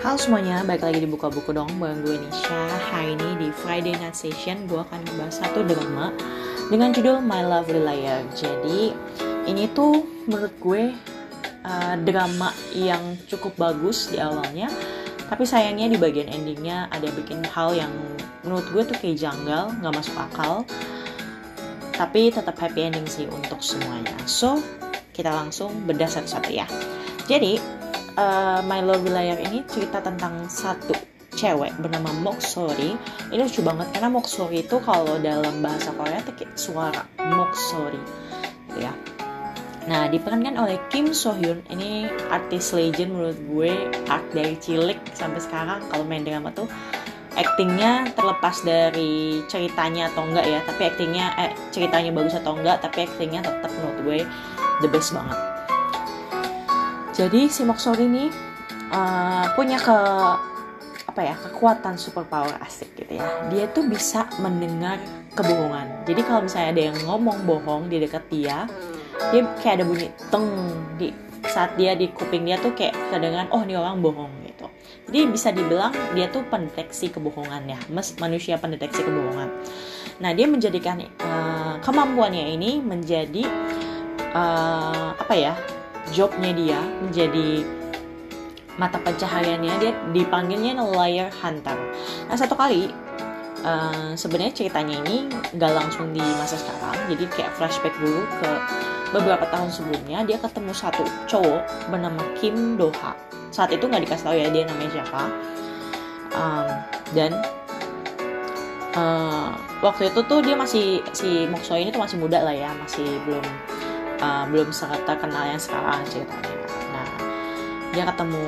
Halo semuanya, balik lagi di Buka Buku dong Bareng gue Nisha. Hari ini di Friday Night Session Gue akan membahas satu drama Dengan judul My Lovely Liar. Jadi ini tuh menurut gue uh, Drama yang cukup bagus di awalnya Tapi sayangnya di bagian endingnya Ada bikin hal yang menurut gue tuh kayak janggal Gak masuk akal. Tapi tetap happy ending sih untuk semuanya. So, kita langsung bedah satu-satu ya. Jadi, uh, My Love Liar ini cerita tentang satu cewek bernama Moksori. Ini lucu banget karena Moksori itu kalau dalam bahasa Korea kayak suara Moksori, ya. Nah, diperankan oleh Kim So Hyun. Ini artis legend menurut gue, art dari cilik sampai sekarang kalau main drama tuh actingnya terlepas dari ceritanya atau enggak ya, tapi actingnya eh ceritanya bagus atau enggak, tapi actingnya tetap menurut gue the best banget. Jadi si Moksori ini uh, punya ke apa ya kekuatan superpower asik gitu ya. Dia tuh bisa mendengar kebohongan. Jadi kalau misalnya ada yang ngomong bohong di dekat dia, dia kayak ada bunyi teng di saat dia di kuping dia tuh kayak kedengaran oh ini orang bohong gitu. Jadi bisa dibilang dia tuh pendeteksi kebohongan ya, Mas, manusia pendeteksi kebohongan. Nah dia menjadikan uh, kemampuannya ini menjadi uh, apa ya jobnya dia menjadi mata pencahariannya dia dipanggilnya liar hunter. Nah satu kali uh, sebenarnya ceritanya ini nggak langsung di masa sekarang, jadi kayak flashback dulu ke beberapa tahun sebelumnya dia ketemu satu cowok bernama Kim Doha. Saat itu nggak dikasih tahu ya dia namanya siapa. Um, dan uh, waktu itu tuh dia masih si Mokso ini tuh masih muda lah ya, masih belum belum sangat terkenal yang sekarang ceritanya. Nah, dia ketemu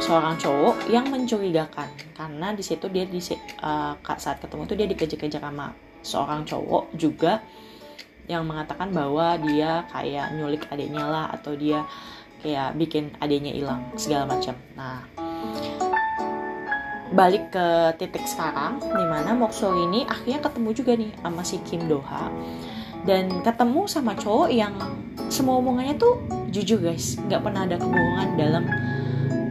seorang cowok yang mencurigakan karena di situ dia di uh, saat ketemu itu dia dikejar-kejar sama seorang cowok juga yang mengatakan bahwa dia kayak nyulik adiknya lah atau dia kayak bikin adiknya hilang segala macam. Nah, balik ke titik sekarang di mana Mokso ini akhirnya ketemu juga nih sama si Kim Doha dan ketemu sama cowok yang semua omongannya tuh jujur guys. Nggak pernah ada kebohongan dalam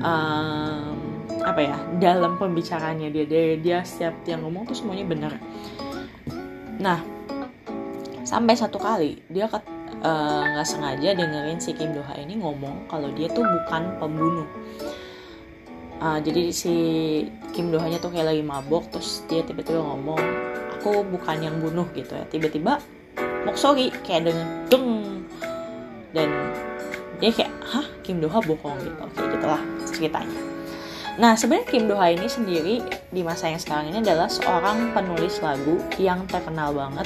um, apa ya dalam pembicaraannya dia. Dia dia setiap yang ngomong tuh semuanya benar. Nah sampai satu kali dia nggak uh, sengaja dengerin si Kim Doha ini ngomong kalau dia tuh bukan pembunuh. Uh, jadi si Kim Dohanya tuh kayak lagi mabok terus dia tiba-tiba ngomong aku bukan yang bunuh gitu ya. Tiba-tiba Moksori kayak dengan deng dan dia kayak hah Kim Doha bohong gitu. Oke gitulah ceritanya. Nah sebenarnya Kim Doha ini sendiri di masa yang sekarang ini adalah seorang penulis lagu yang terkenal banget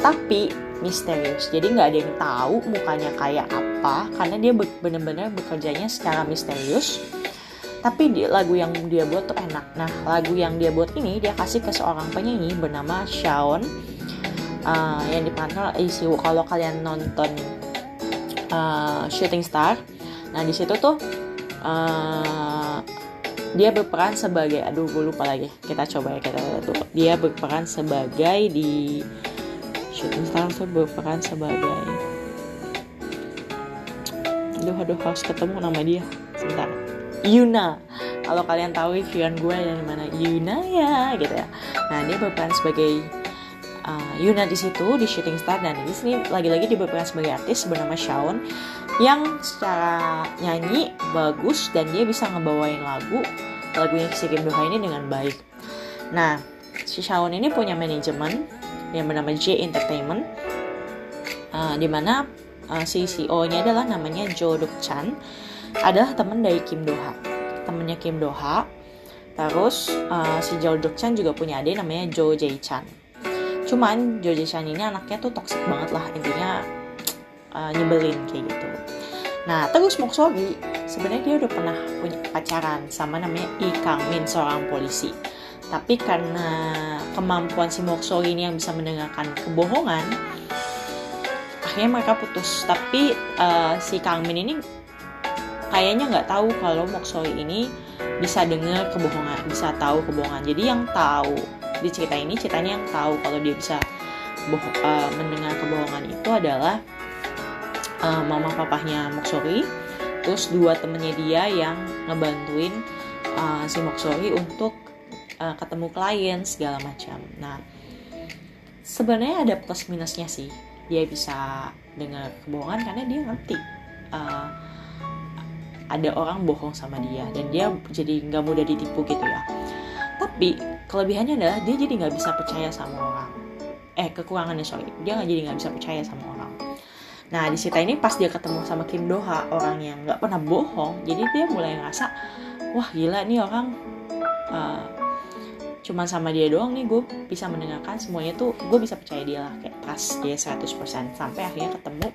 tapi misterius. Jadi nggak ada yang tahu mukanya kayak apa karena dia benar-benar bekerjanya secara misterius. Tapi di lagu yang dia buat tuh enak. Nah lagu yang dia buat ini dia kasih ke seorang penyanyi bernama Shawn uh, yang oleh ICU kalau kalian nonton uh, Shooting Star. Nah di situ tuh uh, dia berperan sebagai aduh gue lupa lagi. Kita coba ya kita tuh dia berperan sebagai di Shooting Star tuh berperan sebagai aduh aduh harus ketemu nama dia. Sebentar. Yuna. Kalau kalian tahu viewan gue dari mana? Yuna ya gitu ya. Nah dia berperan sebagai uh, Yuna di situ di Shooting Star dan di sini lagi-lagi dia berperan sebagai artis bernama Shawn yang secara nyanyi bagus dan dia bisa ngebawain lagu lagunya si Kim Doha ini dengan baik. Nah, si Shawn ini punya manajemen yang bernama J Entertainment uh, di mana uh, si CEO-nya adalah namanya Jo Duk Chan adalah teman dari Kim Doha temennya Kim Doha terus uh, si Jo Duk Chan juga punya adik namanya Jo Jae Chan cuman Jo Jae Chan ini anaknya tuh toxic banget lah intinya uh, nyebelin kayak gitu. Nah terus Moksogi sebenarnya dia udah pernah punya pacaran sama namanya Lee Kang Min seorang polisi. Tapi karena kemampuan si Moksogi ini yang bisa mendengarkan kebohongan akhirnya mereka putus. Tapi uh, si Kang Min ini kayaknya nggak tahu kalau Moksoi ini bisa dengar kebohongan, bisa tahu kebohongan. Jadi yang tahu di cerita ini ceritanya yang tahu kalau dia bisa uh, mendengar kebohongan itu adalah uh, mama papahnya Moksori, terus dua temennya dia yang ngebantuin uh, si Moksori untuk uh, ketemu klien segala macam. Nah sebenarnya ada plus minusnya sih. Dia bisa dengar kebohongan karena dia ngerti uh, ada orang bohong sama dia dan dia jadi nggak mudah ditipu gitu ya. Tapi kelebihannya adalah dia jadi nggak bisa percaya sama orang. Eh kekurangannya sorry. Dia nggak jadi nggak bisa percaya sama orang. Nah di cerita ini pas dia ketemu sama Kim Doha orang yang nggak pernah bohong jadi dia mulai ngerasa wah gila nih orang uh, cuman sama dia doang nih gue bisa mendengarkan semuanya tuh gue bisa percaya dia lah. Kayak trust dia 100% sampai akhirnya ketemu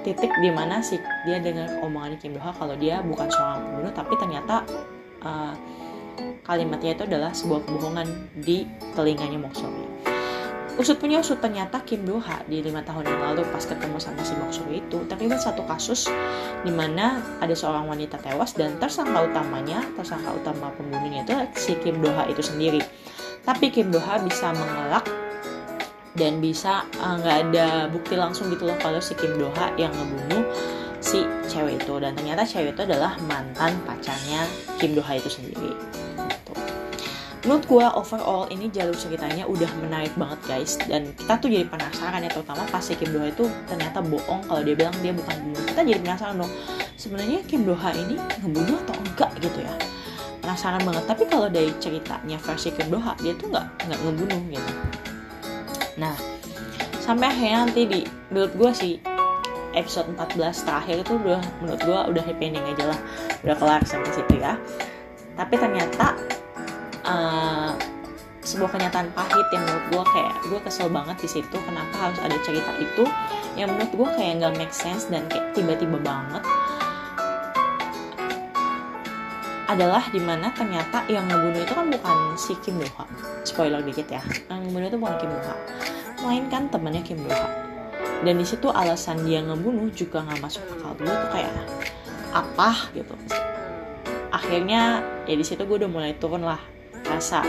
titik di mana sih dia dengar omongan Kim Doha kalau dia bukan seorang pembunuh tapi ternyata uh, kalimatnya itu adalah sebuah kebohongan di telinganya Moksori. Usut punya usut ternyata Kim Doha di lima tahun yang lalu pas ketemu sama si Moksuri itu terlibat satu kasus di mana ada seorang wanita tewas dan tersangka utamanya, tersangka utama pembunuhnya itu si Kim Doha itu sendiri. Tapi Kim Doha bisa mengelak dan bisa eh, nggak uh, ada bukti langsung gitu loh kalau si Kim Doha yang ngebunuh si cewek itu dan ternyata cewek itu adalah mantan pacarnya Kim Doha itu sendiri menurut gue overall ini jalur ceritanya udah menarik banget guys. Dan kita tuh jadi penasaran ya terutama pas si Kim Doha itu ternyata bohong kalau dia bilang dia bukan pembunuh. Kita jadi penasaran dong sebenarnya Kim Doha ini ngebunuh atau enggak gitu ya? Penasaran banget. Tapi kalau dari ceritanya versi Kim Doha dia tuh nggak nggak ngebunuh gitu. Nah sampai akhirnya nanti di menurut gue sih episode 14 terakhir itu udah menurut gue udah happy ending aja lah. Udah kelar sampai situ ya. Tapi ternyata uh, sebuah kenyataan pahit yang menurut gue kayak gue kesel banget di situ kenapa harus ada cerita itu. Yang menurut gue kayak nggak make sense dan kayak tiba-tiba banget. Adalah di mana ternyata yang ngebunuh itu kan bukan si Kim Doha spoiler dikit ya. Yang ngebunuh itu bukan Kim Doha melainkan temannya Kim Doha dan di situ alasan dia ngebunuh juga nggak masuk akal gue tuh kayak apa gitu. Akhirnya ya di situ gue udah mulai turun lah rasa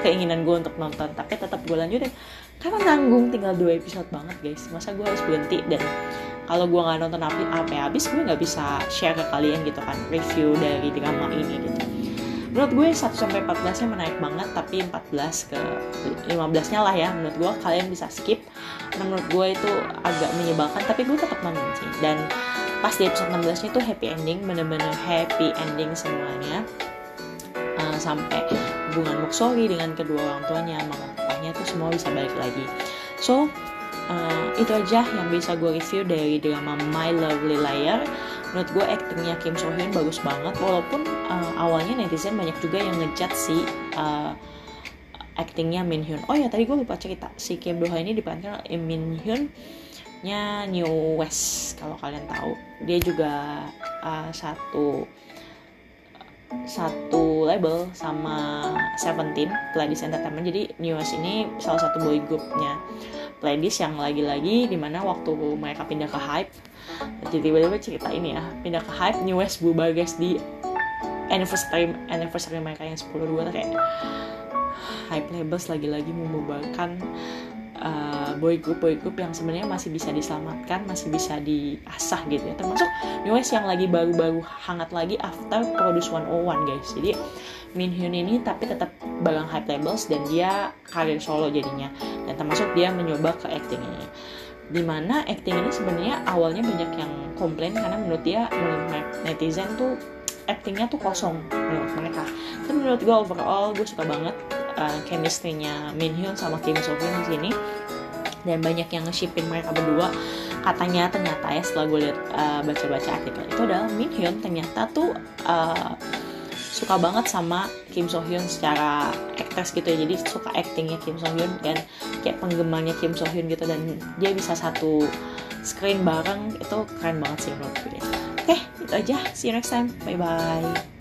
keinginan gue untuk nonton. Tapi tetap gue lanjutin. Karena nanggung tinggal dua episode banget guys. Masa gue harus berhenti? Dan kalau gue nggak nonton apa apa habis gue nggak bisa share ke kalian gitu kan review dari drama ini gitu. Menurut gue 1 sampai 14 nya menarik banget tapi 14 ke 15 nya lah ya. Menurut gue kalian bisa skip. Menurut gue itu agak menyebalkan tapi gue tetap nonton sih. Dan pas di episode 16 nya itu happy ending bener-bener happy ending semuanya sampai hubungan Moksori dengan kedua orang tuanya mama papanya itu semua bisa balik lagi. So uh, itu aja yang bisa gue review dari drama My Lovely Liar. Menurut gue aktingnya Kim So Hyun bagus banget walaupun uh, awalnya netizen banyak juga yang ngejat si uh, aktingnya Min Hyun. Oh ya tadi gue lupa cerita si Kim Doha ini diperankan oleh Min Hyun nya New West kalau kalian tahu. Dia juga uh, satu satu label sama Seventeen Pledis Entertainment. Jadi New West ini salah satu boy groupnya. Pledis yang lagi-lagi di mana waktu mereka pindah ke Hype jadi tiba-tiba cerita ini ya pindah ke Hype New West bubar guys di anniversary anniversary mereka yang 10 dua kayak Hype Labels lagi-lagi membubarkan boy group boy group yang sebenarnya masih bisa diselamatkan masih bisa diasah gitu ya. Termasuk Newest yang lagi baru-baru hangat lagi after Produce 101 guys. Jadi Min Hyun ini tapi tetap bagang hype labels dan dia karir solo jadinya. Dan termasuk dia mencoba ke acting ini. Di mana acting ini sebenarnya awalnya banyak yang komplain karena menurut dia menurut netizen tuh actingnya tuh kosong menurut mereka. Tapi menurut gue overall gue suka banget uh, chemistry-nya Min Hyun sama Kim So Hyun di sini dan banyak yang nge-shipin mereka berdua. Katanya ternyata ya setelah gue lihat uh, baca-baca artikel itu adalah Min Hyun ternyata tuh uh, suka banget sama Kim So Hyun secara actress gitu ya. Jadi suka actingnya Kim So Hyun dan kayak penggemarnya Kim So Hyun gitu. Dan dia bisa satu screen bareng. Itu keren banget sih menurut gue oke itu aja. See you next time. Bye bye